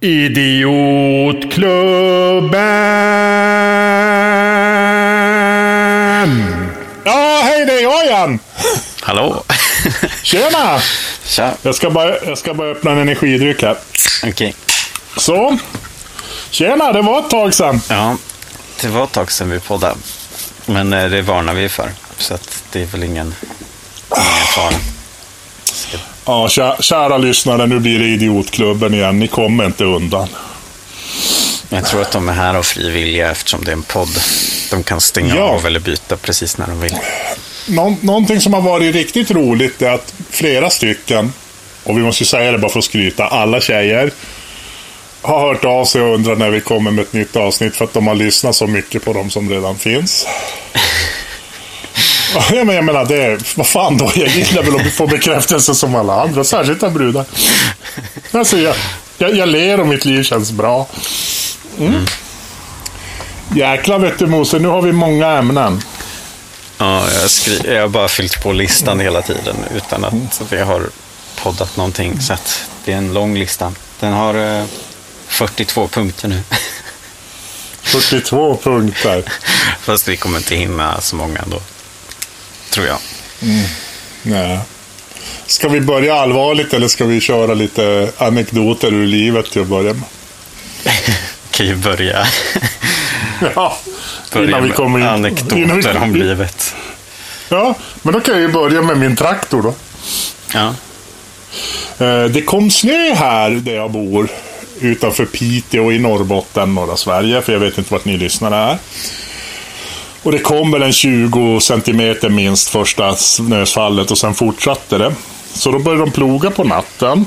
Idiotklubben! Ja, hej det är jag igen! Hallå? Tjena! Tja. Jag ska bara, jag ska bara öppna en energidryck här. Okej. Så. Tjena, det var ett tag sedan. Ja, det var ett tag sedan vi poddade. Men eh, det varnar vi för. Så att det är väl ingen, ingen fara. Ja, kä- kära lyssnare, nu blir det Idiotklubben igen. Ni kommer inte undan. Jag tror att de är här av fri vilja eftersom det är en podd. De kan stänga Ja. av eller byta precis när de vill. Nå- någonting som har varit riktigt roligt är att flera stycken, och vi måste ju säga det bara för att skryta, alla tjejer har hört av sig och undrar när vi kommer med ett nytt avsnitt för att de har lyssnat så mycket på de som redan finns. Ja, men jag menar, det är, vad fan då? Jag gillar väl att få bekräftelse som alla andra, särskilt av brudar. Alltså, jag, jag, jag ler och mitt liv känns bra. Mm. Jäklar vet du Mose, nu har vi många ämnen. Ja, jag, skri- jag har bara fyllt på listan hela tiden utan att vi har poddat någonting. Så att det är en lång lista. Den har eh, 42 punkter nu. 42 punkter. Fast vi kommer inte hinna så många ändå. Tror jag. Nej. Ska vi börja allvarligt eller ska vi köra lite anekdoter ur livet till att börja med? kan ju börja, Ja, börja innan vi kommer in. anekdoter vi- om livet. Ja, men då kan jag ju börja med min traktor då. Ja. Eh, Det kom snö här där jag bor. Utanför Piteå i Norrbotten, norra Sverige. För jag vet inte vart ni lyssnar är. Och det kom väl en 20 centimeter minst första snöfallet och sen fortsatte det. Så då började de ploga på natten.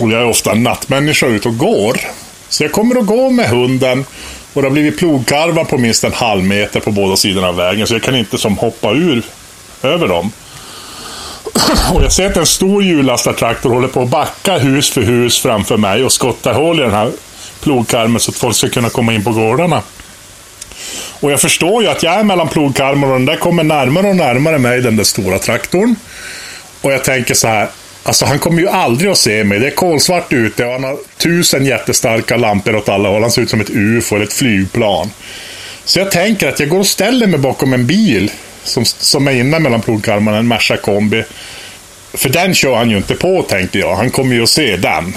Och jag är ofta en nattmänniska ute och går. Så jag kommer att gå med hunden. Och det har blivit plogkarvar på minst en halv meter på båda sidorna av vägen. Så jag kan inte som hoppa ur över dem. Och jag ser att en stor hjullastartraktor håller på att backa hus för hus framför mig och skottar hål i den här plogkarmen så att folk ska kunna komma in på gårdarna. Och jag förstår ju att jag är mellan plogkarmar och den där kommer närmare och närmare mig, den där stora traktorn. Och jag tänker så här, alltså han kommer ju aldrig att se mig. Det är kolsvart ute och han har tusen jättestarka lampor åt alla håll. Han ser ut som ett UFO eller ett flygplan. Så jag tänker att jag går och ställer mig bakom en bil som, som är inne mellan plogkarmarna, en Merca kombi. För den kör han ju inte på, tänkte jag. Han kommer ju att se den.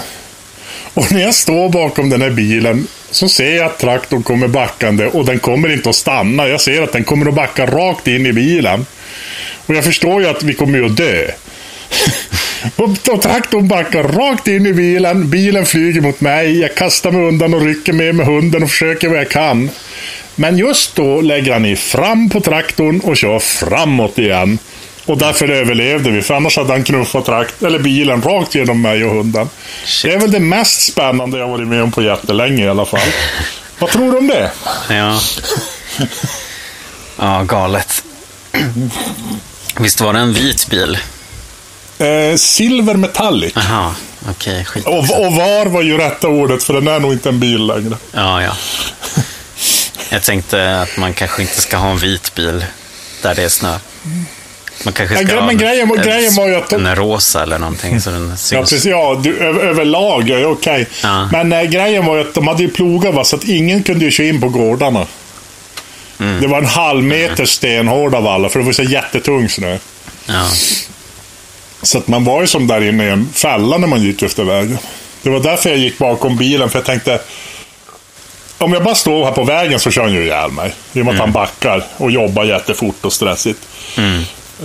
Och när jag står bakom den här bilen så ser jag att traktorn kommer backande och den kommer inte att stanna. Jag ser att den kommer att backa rakt in i bilen. Och jag förstår ju att vi kommer att dö. och, och traktorn backar rakt in i bilen. Bilen flyger mot mig. Jag kastar mig undan och rycker med med hunden och försöker vad jag kan. Men just då lägger han i fram på traktorn och kör framåt igen. Och därför överlevde vi, för annars hade han knuffat trakt eller bilen rakt genom mig och hunden. Det är väl det mest spännande jag varit med om på jättelänge i alla fall. Vad tror du om det? Ja. Ja, galet. Visst var det en vit bil? Eh, silver metallic. Jaha, okej, skit. Och, och var var ju rätta ordet, för den är nog inte en bil längre. Ja, ja. Jag tänkte att man kanske inte ska ha en vit bil där det är snö. Man kanske ska ha men en, grejen en, grejen var ju att en rosa eller någonting så den Ja, syns. precis. Ja, du, ö- överlag, ja, okej. Ja. Men eh, grejen var ju att de hade ju plogat, va, så att ingen kunde ju köra in på gårdarna. Mm. Det var en halv meter stenhård av alla, för det var så jättetung snö. Ja. Så att man var ju som där inne i en fälla när man gick efter vägen. Det var därför jag gick bakom bilen, för jag tänkte... Om jag bara står här på vägen så kör han ju ihjäl mig. I och med att han backar och jobbar jättefort och stressigt.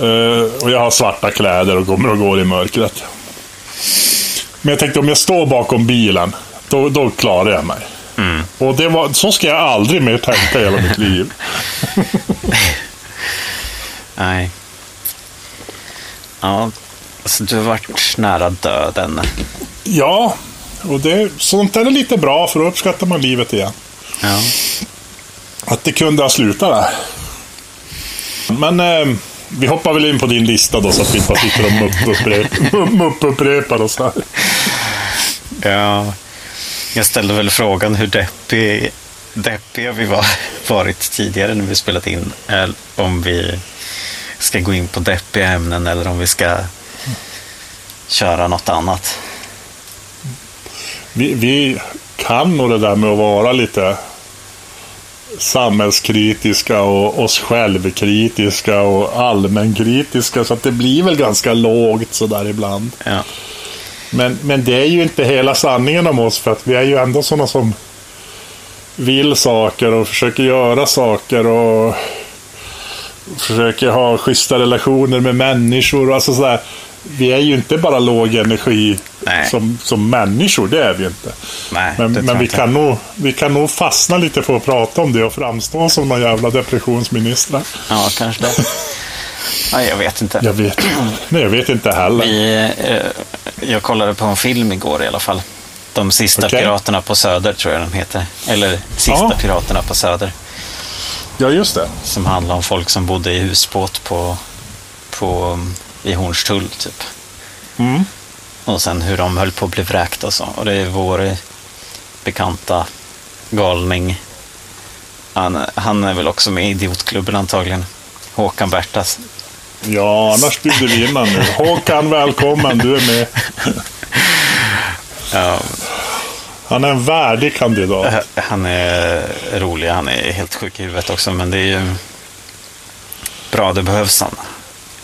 Eh, och jag har svarta kläder och kommer och går i mörkret. Men jag tänkte om jag står bakom bilen, då, då klarar jag mig. Och det var, så ska jag aldrig mer tänka i hela mitt liv. Nej. Ja, alltså du har varit nära döden. Ja, och det, sånt är lite bra för då uppskattar man livet igen. Ja. Att det kunde ha slutat där. Men eh, vi hoppar väl in på din lista då så att vi inte bara sitter och mupp-upprep- mupp-upprepar oss här. ja. Jag ställde väl frågan hur deppig, deppiga vi var, varit tidigare när vi spelat in. Eller om vi ska gå in på deppiga ämnen eller om vi ska köra något annat. vi, vi kan nog det där med att vara lite samhällskritiska och oss självkritiska och allmänkritiska. Så att det blir väl ganska lågt sådär ibland. Ja. Men, men det är ju inte hela sanningen om oss för att vi är ju ändå sådana som vill saker och försöker göra saker och försöker ha schyssta relationer med människor. Alltså sådär. Vi är ju inte bara låg energi Nej. som, som människor, det är vi inte. Nej, Men, men vi, kan nog, vi kan nog fastna lite på att prata om det och framstå som några jävla depressionsministrar. Ja, kanske det. Ja, jag vet inte. Jag vet, nej, jag vet inte heller. Vi, eh, jag kollade på en film igår i alla fall. De sista Okej. piraterna på Söder tror jag de heter. Eller Sista Ja. piraterna på Söder. Ja, just det. Som handlar om folk som bodde i husbåt på, på, i Hornstull typ. Mm. Och sen hur de höll på att bli vräkta och så. Och det är vår bekanta galning. Han, han är väl också med i Idiotklubben antagligen. Håkan Bertas. Ja, annars bjuder vi in nu. Håkan, välkommen. Du är med. Ja, Han är en värdig kandidat. han är rolig. Han är helt sjuk i huvudet också. Men det är ju bra, det behövs han.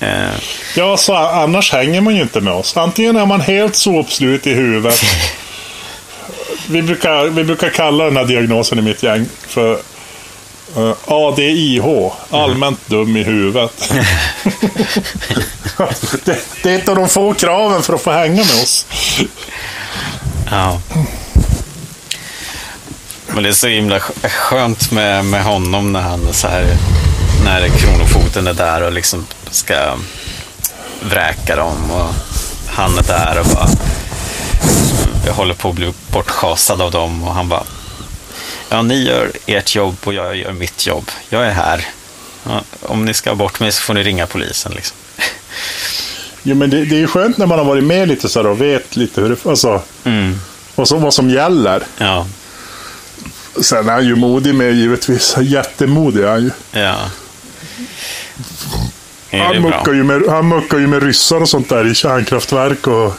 Eh, Ja, så annars hänger man ju inte med oss. Antingen är man helt sopslut i huvudet. Vi brukar, vi brukar kalla den här diagnosen i mitt gäng för uh, ADIH, allmänt dum i huvudet. det, det är ett av de få kraven för att få hänga med oss. Ja. Men det är så himla sk- skönt med, med honom när han så här, när Kronofogden är där och liksom ska vräka dem och han är där och bara jag håller på att bli bortschasad av dem och han bara Ja, ni gör ert jobb och jag gör mitt jobb. Jag är här. Ja, om ni ska ha bort mig så får ni ringa polisen. Liksom. Jo, men det, det är ju skönt när man har varit med lite så här och vet lite hur det, alltså, Mm. vad, som, vad som gäller. Ja, Sen är han ju modig med givetvis. Jättemodig är han ju. ja. Han muckar, ju med, han muckar ju med ryssar och sånt där i kärnkraftverk. Och,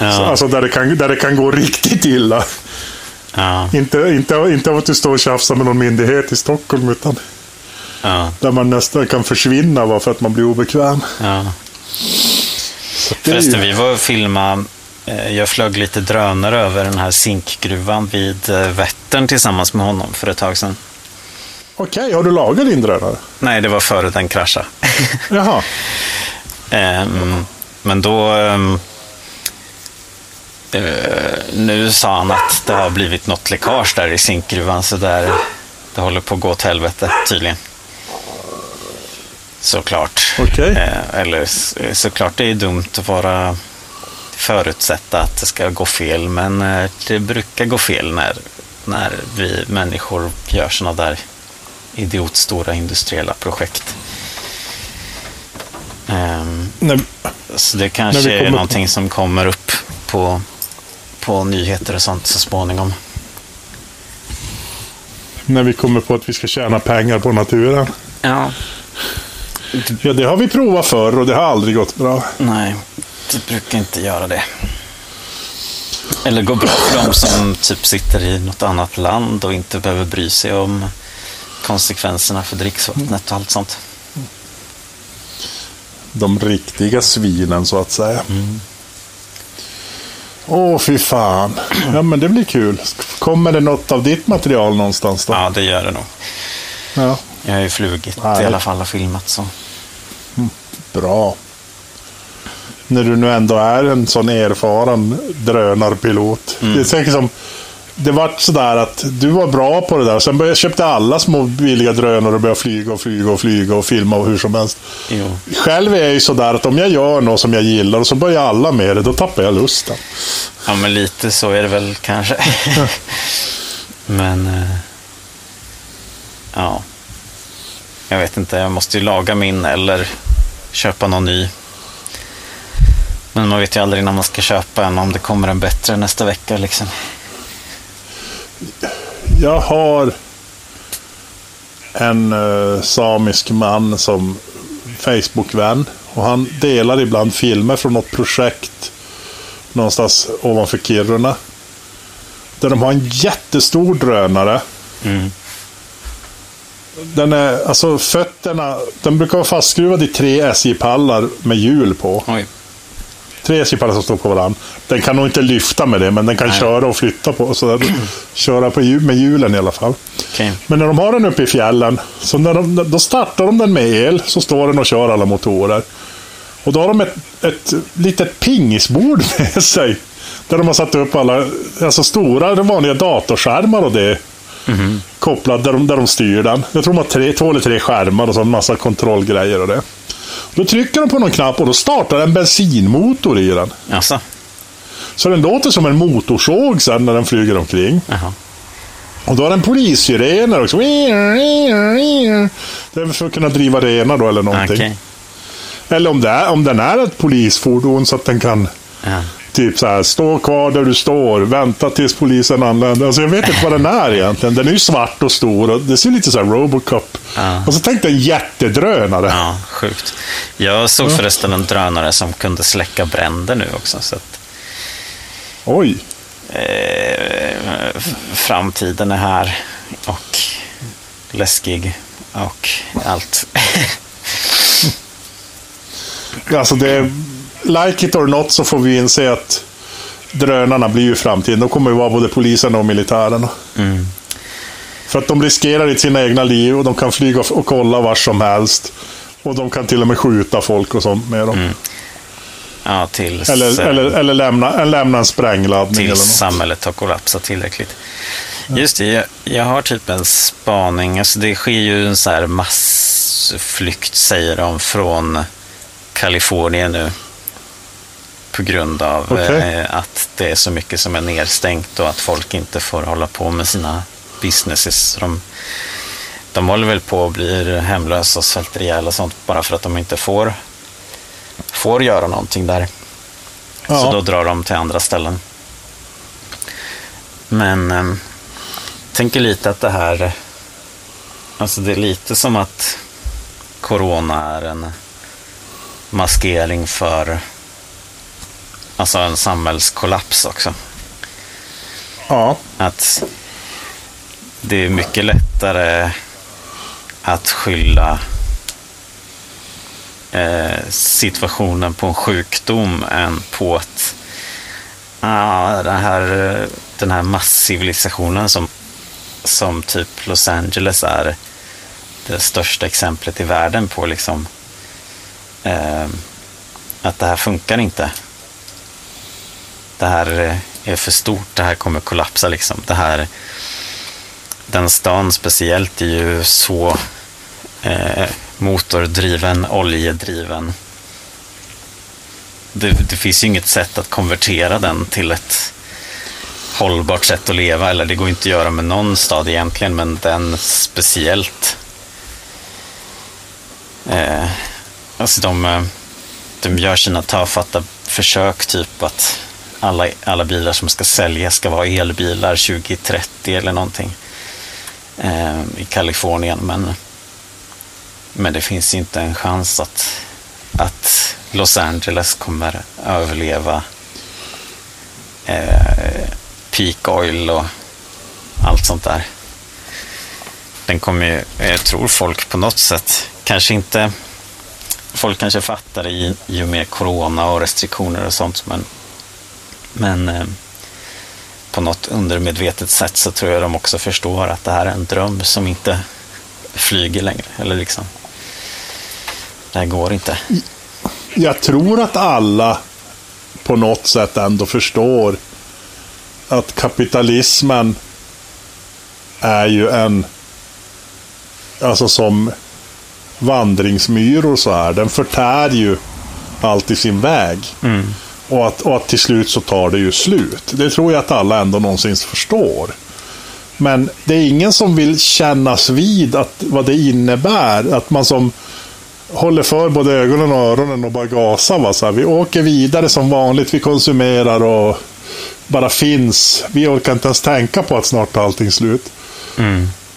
Ja, Alltså där det, kan, där det kan gå riktigt illa. ja, Inte, inte, inte av att du står och tjafsar med någon myndighet i Stockholm, utan ja, där man nästan kan försvinna bara för att man blir obekväm. ja. Så Förresten, vi var och filma. eh, Jag flög lite drönare över den här zinkgruvan vid eh, Vättern tillsammans med honom för ett tag sedan. Okej, har du lagat din drönare? Nej, det var före den kraschade. Jaha. Ehm, Men då... ehm, eh, Nu sa han att det har blivit något läckage där i zinkgruvan så där, det håller på att gå åt helvete tydligen. Såklart. Okej. Eh, Eller s- såklart det är dumt att vara förutsätta att det ska gå fel men eh, det brukar gå fel när, när vi människor gör sådana där idiotstora industriella projekt. Ehm, Nej, så det När kanske är på- någonting som kommer upp på, på nyheter och sånt så småningom. när vi kommer på att vi ska tjäna pengar på naturen. Ja, Ja, det har vi provat förr och det har aldrig gått bra. nej, det brukar inte göra det. Eller gå bra för de som typ sitter i något annat land och inte behöver bry sig om konsekvenserna för dricksvattnet och allt sånt. De riktiga svinen, så att säga. Åh, fy fan. Ja, men det blir kul. Kommer det något av ditt material någonstans då? Ja, det gör det nog. Ja. Jag har ju flugit Nej. i alla fall och filmat så. Bra. När du nu ändå är en sån erfaren drönarpilot. Det är säkert som... Det var sådär att du var bra på det där. Sen började, köpte alla små billiga drönare och började flyga och flyga och flyga och filma och hur som helst. Jo. Själv är jag ju sådär att om jag gör något som jag gillar och så börjar alla med det, då tappar jag lusten. Ja, men lite så är det väl kanske. men... eh, Ja. Jag vet inte, jag måste ju laga min eller köpa någon ny. Men man vet ju aldrig när man ska köpa en, om det kommer en bättre nästa vecka liksom. Jag har en eh, samisk man som Facebook-vän. Och han delar ibland filmer från något projekt någonstans ovanför Kiruna. Där de har en jättestor drönare. Mm. Den är, alltså fötterna, den brukar vara fastskruvad i tre SJ-pallar med hjul på. Oj. Tre SJ-pallar som står på varandra. Den kan nog inte lyfta med det, men den kan Nej. köra och flytta på. Så där, köra på med hjulen i alla fall. Okej. Men när de har den uppe i fjällen, så när de, då startar de den med el, så står den och kör alla motorer. Och då har de ett, ett litet pingisbord med sig. Där de har satt upp alla, alltså stora vanliga datorskärmar och det. Kopplad där de, där de styr den. Jag tror de har tre, två eller tre skärmar och så en massa kontrollgrejer och det. Då trycker de på någon knapp och då startar en bensinmotor i den. Alltså. Så den låter som en motorsåg sen när den flyger omkring. Jaha. Och då har den polissirener också. Det är för att kunna driva renar då eller någonting. Okej. Eller om, det är, om den är ett polisfordon så att den kan Ja. Typ så här, stå kvar där du står, vänta tills polisen anländer. Alltså jag vet inte vad den är egentligen. Den är ju svart och stor och det ser lite så här Robocop. Ja. Och så tänkte jag en jättedrönare. ja, sjukt. Jag såg förresten en drönare som kunde släcka bränder nu också. Så att, Oj. eh, framtiden är här och läskig och allt. Alltså det är, like it or not så får vi inse att drönarna blir ju framtiden. De kommer ju vara både polisen och militären. Mm. För att de riskerar inte sina egna liv och de kan flyga och kolla var som helst. Och de kan till och med skjuta folk och sånt med dem. Ja, tills, Eller, eh, eller, eller lämna, eller lämna en sprängladdning. Eller tills något. samhället har kollapsat tillräckligt. Just det, jag, jag har typ en spaning. Alltså det sker ju en så här massflykt, säger de, från Kalifornien nu. På grund av Okej. eh, att det är så mycket som är nedstängt och att folk inte får hålla på med sina businesses. De, de håller väl på att bli hemlösa och svälter ihjäl och sånt bara för att de inte får, får göra någonting där. Så Ja. då drar de till andra ställen. Men eh, tänker lite att det här, alltså det är lite som att corona är en maskering för alltså en samhällskollaps också. Ja. Att det är mycket lättare att skylla eh, situationen på en sjukdom än på att ah, den, här, den här masscivilisationen som, som typ Los Angeles är det största exemplet i världen på liksom eh, att det här funkar inte. Det här eh, är för stort, det här kommer kollapsa liksom. Det här, den stan speciellt är ju så eh, motordriven, oljedriven. Det, det finns ju inget sätt att konvertera den till ett hållbart sätt att leva. Eller det går inte att göra med någon stad egentligen, men den speciellt. Eh, alltså de, eh, de gör sina tafatta försök, typ att alla, alla bilar som ska säljas ska vara elbilar 2030 eller någonting. Eh, I Kalifornien, men, men det finns inte en chans att, att Los Angeles kommer överleva eh, peak oil och allt sånt där. Den kommer ju, jag tror folk på något sätt, kanske inte, folk kanske fattar det i, i och med corona och restriktioner och sånt, men, men eh, på något undermedvetet sätt så tror jag de också förstår att det här är en dröm som inte flyger längre. Eller liksom, det här går inte. Jag tror att alla på något sätt ändå förstår att kapitalismen är ju en, alltså som vandringsmyror så här, den förtär ju allt i sin väg. Och, att, och att till slut så tar det ju slut. Det tror jag att alla ändå någonsin förstår. Men det är ingen som vill kännas vid att, vad det innebär. Att man som håller för både ögonen och öronen och bara gasar. Va? Så här, vi åker vidare som vanligt, vi konsumerar och bara finns. Vi orkar inte ens tänka på att snart tar allting slut.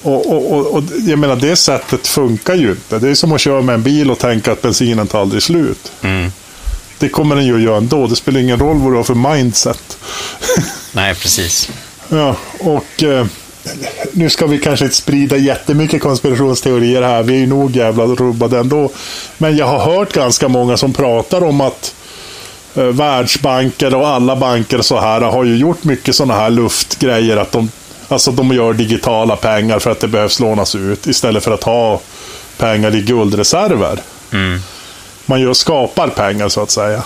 Och, och, och, och jag menar, det sättet funkar ju inte. Det är som att köra med en bil och tänka att bensinen tar aldrig slut. Mm. Det kommer den ju att göra ändå. Det spelar ingen roll vad du har för mindset. Nej, precis. Ja, och eh, nu ska vi kanske inte sprida jättemycket konspirationsteorier här. Vi är ju nog jävla rubbade ändå. Men jag har hört ganska många som pratar om att eh, världsbanker och alla banker så här har ju gjort mycket sådana här luftgrejer. Att de, alltså de gör digitala pengar för att det behövs lånas ut istället för att ha pengar i guldreserver. Man gör, skapar pengar så att säga.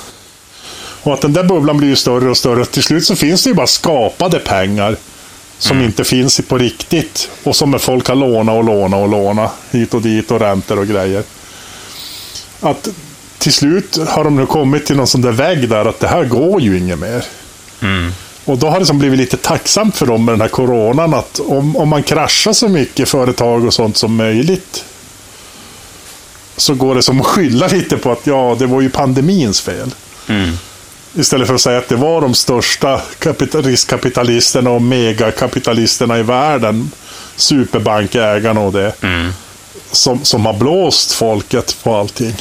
Och att den där bubblan blir ju större och större. Till slut så finns det ju bara skapade pengar som inte finns på riktigt. Och som folk har lånat och lånat och lånat hit och dit och räntor och grejer. Att till slut har de nu kommit till någon sån där vägg där att det här går ju inget mer. Och då har det som blivit lite tacksamt för dem med den här coronan att om, om man kraschar så mycket företag och sånt som möjligt så går det som att skylla lite på att ja, det var ju pandemins fel. Istället för att säga att det var de största kapital- riskkapitalisterna och megakapitalisterna i världen, superbankägarna och det, som, som har blåst folket på allting.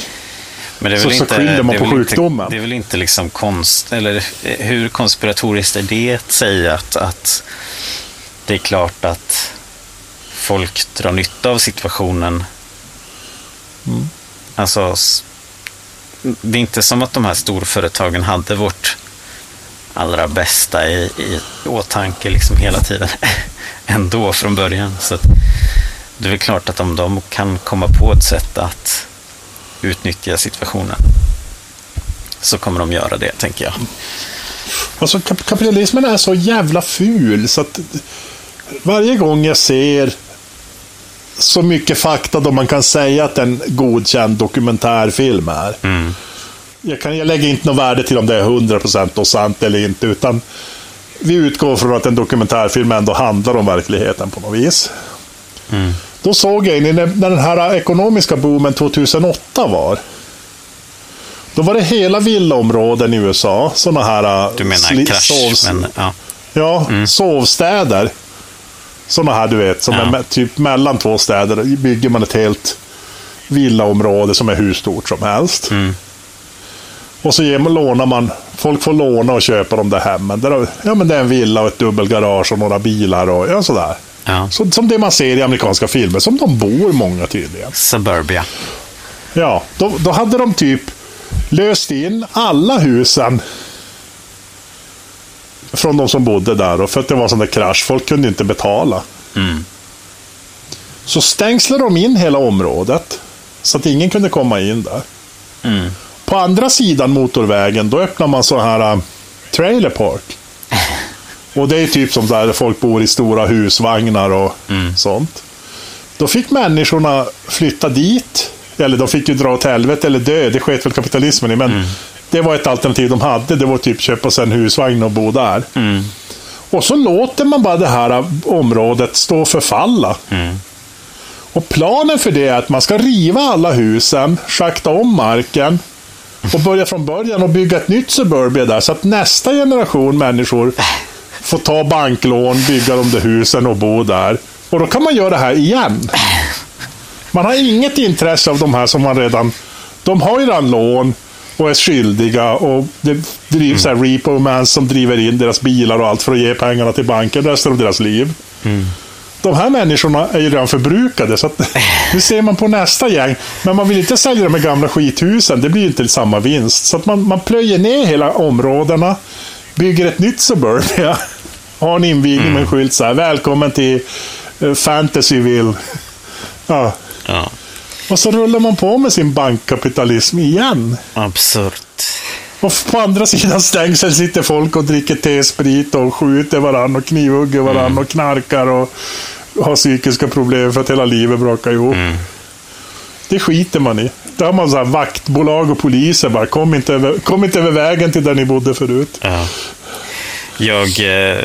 Men det är Så- väl så inte, skyller man på väl inte- sjukdomen. Det är väl inte liksom konst, eller eh, hur konspiratoriskt är det att säga att, att det är klart att folk drar nytta av situationen. Mm. Alltså, det är inte som att de här storföretagen hade vårt allra bästa i, i åtanke liksom hela tiden. Ändå från början. Så att det är väl klart att om de kan komma på ett sätt att utnyttja situationen så kommer de göra det, tänker jag. Alltså kapitalismen är så jävla ful så att varje gång jag ser så mycket fakta då man kan säga att en godkänd dokumentärfilm är. Jag, kan, jag lägger inte något värde till om det är 100% då sant eller inte, utan vi utgår från att en dokumentärfilm ändå handlar om verkligheten på något vis. Då såg jag, när, den här ekonomiska boomen 2008 var, då var det hela villaområden i USA, sådana här... Du menar krasch, men ja. Ja, sovstäder. Sådana här du vet, som Ja. är typ mellan två städer. bygger man ett helt villaområde som är hur stort som helst. Och så ger man, lånar man, folk får låna och köpa de där hemmen. Där, ja, men det är en villa och ett dubbelgarage och några bilar och ja, sådär. Ja. Så, som det man ser i amerikanska filmer, som de bor många tydligen. Suburbia. Ja, då, då hade de typ löst in alla husen från de som bodde där. Och för att det var en sån där krasch. Folk kunde inte betala. Så stängslade de in hela området. Så att ingen kunde komma in där. På andra sidan motorvägen, då öppnar man så här uh, trailer park. Och det är typ som där folk bor i stora husvagnar och sånt. Då fick människorna flytta dit. Eller de fick ju dra åt helvete eller dö. Det sket väl kapitalismen i. Men det var ett alternativ de hade. Det var typ köpa sig en husvagn och bo där. Och så låter man bara det här området stå och förfalla. Och planen för det är att man ska riva alla husen, schakta om marken och börja från början och bygga ett nytt suburbia där. Så att nästa generation människor får ta banklån, bygga de där husen och bo där. Och då kan man göra det här igen. Man har inget intresse av de här som man redan... De har ju redan lån och är skyldiga och det drivs här repo man som driver in deras bilar och allt för att ge pengarna till banken resten av deras liv. De här människorna är ju redan förbrukade, så att, nu ser man på nästa gäng. Men man vill inte sälja de här gamla skithusen, det blir inte samma vinst. Så att man, man plöjer ner hela områdena, bygger ett nytt suburbia, har en invigning med en skylt så här, välkommen till uh, Fantasyville. Ja. Ja. Och så rullar man på med sin bankkapitalism igen. Absurt. Och på andra sidan stängsel sitter folk och dricker te-sprit och skjuter varann och knivhugger varann och knarkar och har psykiska problem för att hela livet brakar ihop. Det skiter man i. Där har man så här vaktbolag och poliser bara. Kom inte, över, kom inte över vägen till där ni bodde förut. Ja. Jag eh,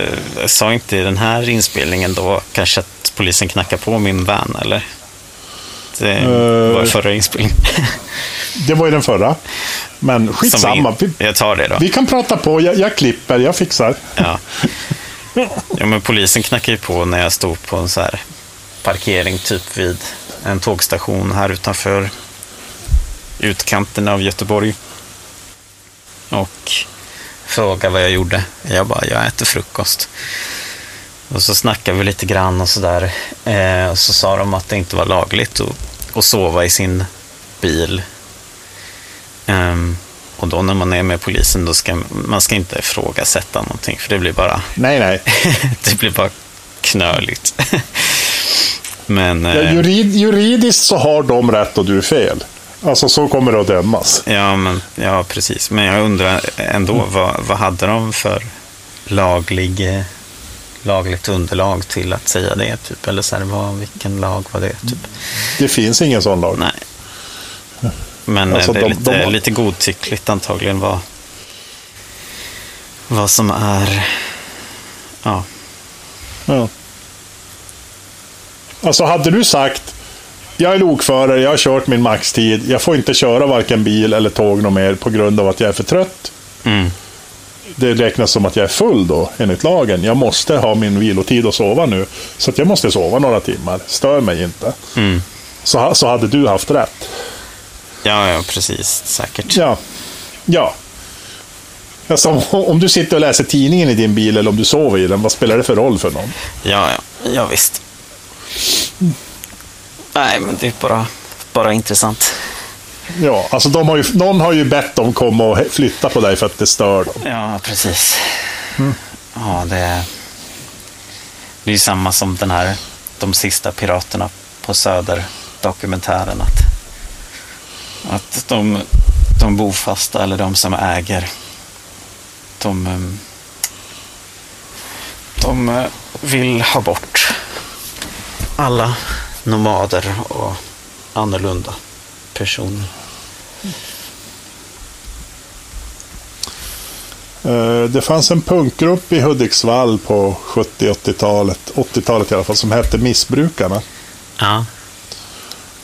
sa inte i den här inspelningen då kanske att polisen knackar på min van, eller? Det Eh. var förra inspelningen. Det var ju den förra. Men skitsamma. vi, jag tar det då. vi kan prata på. Jag, jag klipper. Jag fixar. Ja. ja, men polisen knackade ju på när jag stod på en så här parkering typ vid en tågstation här utanför utkanten av Göteborg. Och frågade vad jag gjorde. Jag bara, jag äter frukost. Och så snackade vi lite grann och sådär. Eh, och så sa de att det inte var lagligt att, att sova i sin bil. Ehm, och då när man är med polisen, då ska man ska inte ifrågasätta någonting. För det blir bara, Nej, nej. det blir bara knöligt. Men, Ja, eh, jurid, juridiskt så har de rätt och du fel. Alltså så kommer det att dömas. ja, men, ja, precis. Men jag undrar ändå, vad, vad hade de för laglig, eh, lagligt underlag till att säga det? Typ? Eller så här, vad, vilken lag var det? Typ? Det finns ingen sån lag. Nej. Men Alltså, eh, det är de- lite, de lite godtyckligt antagligen vad, vad som är... Ja, Ja. Alltså hade du sagt jag är lokförare, jag har kört min maxtid, jag får inte köra varken bil eller tåg något mer på grund av att jag är för trött. mm, Det räknas som att jag är full då, enligt lagen. Jag måste ha min vilotid och sova nu. Så att jag måste sova några timmar. Stör mig inte. mm. Så, så hade du haft rätt. ja, ja, precis. Säkert. Ja. Ja. Alltså, om, om du sitter och läser tidningen i din bil eller om du sover i den, vad spelar det för roll för någon? Ja, ja, ja visst. Nej, men det är bara, bara intressant. Ja, alltså de har ju, någon har ju bett dem komma och flytta på dig för att det stör dem. Ja, precis. Ja, det är, det är ju samma som den här De sista piraterna på Söder dokumentären. Att, att de, de bofasta eller de som äger de, ehm, de eh, vill ha bort alla nomader och annorlunda personer. Det fanns en punkgrupp i Hudiksvall på 70-80-talet, 80-talet i alla fall, som hette Missbrukarna. Ja,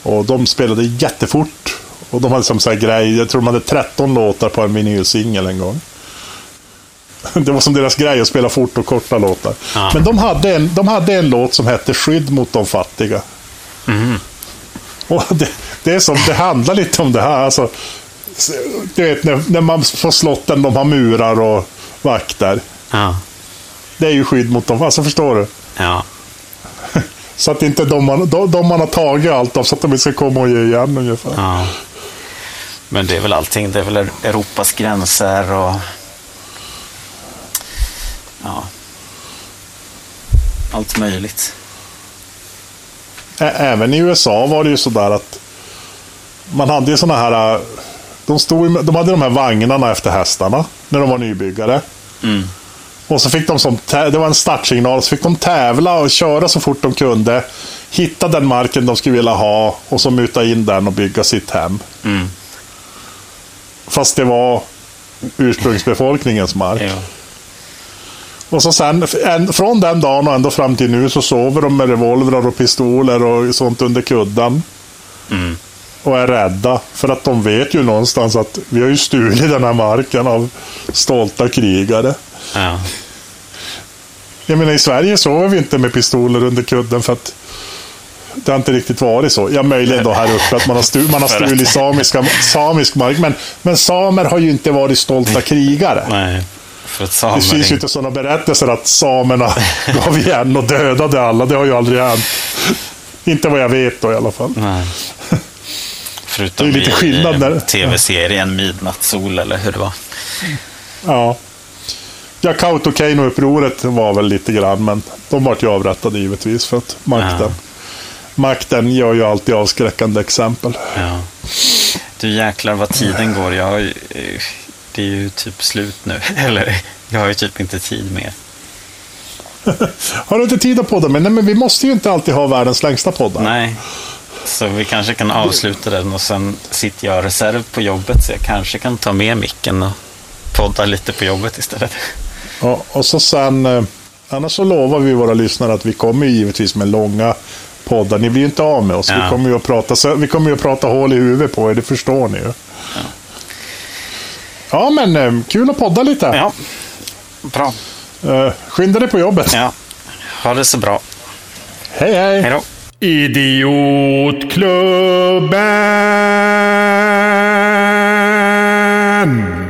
Och de spelade jättefort. Och de hade som så här grej, jag tror de hade 13 låtar på en vinylsingel en gång. Det var som deras grej att spela fort och korta låtar. Ja. Men de hade, en, de hade en låt som hette Skydd mot de fattiga. Och det, det, är som, det handlar lite om det här. Alltså, du vet, när, när man på slotten de har murar och vakter. ja, Det är ju skydd mot dem. Alltså förstår du? ja. Så att inte de man, de, de man har tagit allt av, så att de inte ska komma och ge igen ungefär. Ja. Men det är väl allting. Det är väl Europas gränser och... Ja. Allt möjligt. Ä- Även i USA var det ju sådär att man hade ju sådana här... De, stod, de hade de här vagnarna efter hästarna när de var nybyggare. Mm. Och så fick de som, det var en startsignal, så fick de tävla och köra så fort de kunde. Hitta den marken de skulle vilja ha och så muta in den och bygga sitt hem. Mm. Fast det var ursprungsbefolkningens mark. Ja. Och så sen, en, från den dagen och ända fram till nu så sover de med revolvrar och pistoler och sånt under kudden. Mm. Och är rädda. För att de vet ju någonstans att vi har ju stulit den här marken av stolta krigare. Ja. Jag menar i Sverige sover vi inte med pistoler under kudden för att det har inte riktigt varit så. Ja, möjligen då här uppe att man har, stu, man har stulit samiska, samisk mark. Men, men samer har ju inte varit stolta krigare. Nej. För att Det finns ju inte sådana berättelser att samerna gav igen och dödade alla. Det har ju aldrig hänt. Inte vad jag vet då i alla fall. Nej. Förutom Det är lite i, skillnad där. tv-serien Midnattssol eller hur det var. Ja. Ja, Kautokeino-upproret var väl lite grann, men de vart ju avrättade givetvis för att makten. Ja. Makten gör ju alltid avskräckande exempel. Ja. Du jäklar vad tiden går. Jag har ju, eh, det är ju typ slut nu. Eller jag har ju typ inte tid mer. Har du inte tid att podda? Men, nej, men vi måste ju inte alltid ha världens längsta poddar. Nej. Så vi kanske kan avsluta den och sen sitter jag reserv på jobbet så jag kanske kan ta med micken och podda lite på jobbet istället. Ja, och så sen, eh, annars så lovar vi våra lyssnare att vi kommer givetvis med långa poddar. Ni blir ju inte av med oss. Ja. Vi, kommer ju att prata, så, vi kommer ju att prata hål i huvudet på er, det förstår ni ju. Ja, men eh, kul att podda lite. Ja, bra. Eh, skynda dig på jobbet. Ja, ha det så bra. Hej, hej! Hej då. Idiotklubben!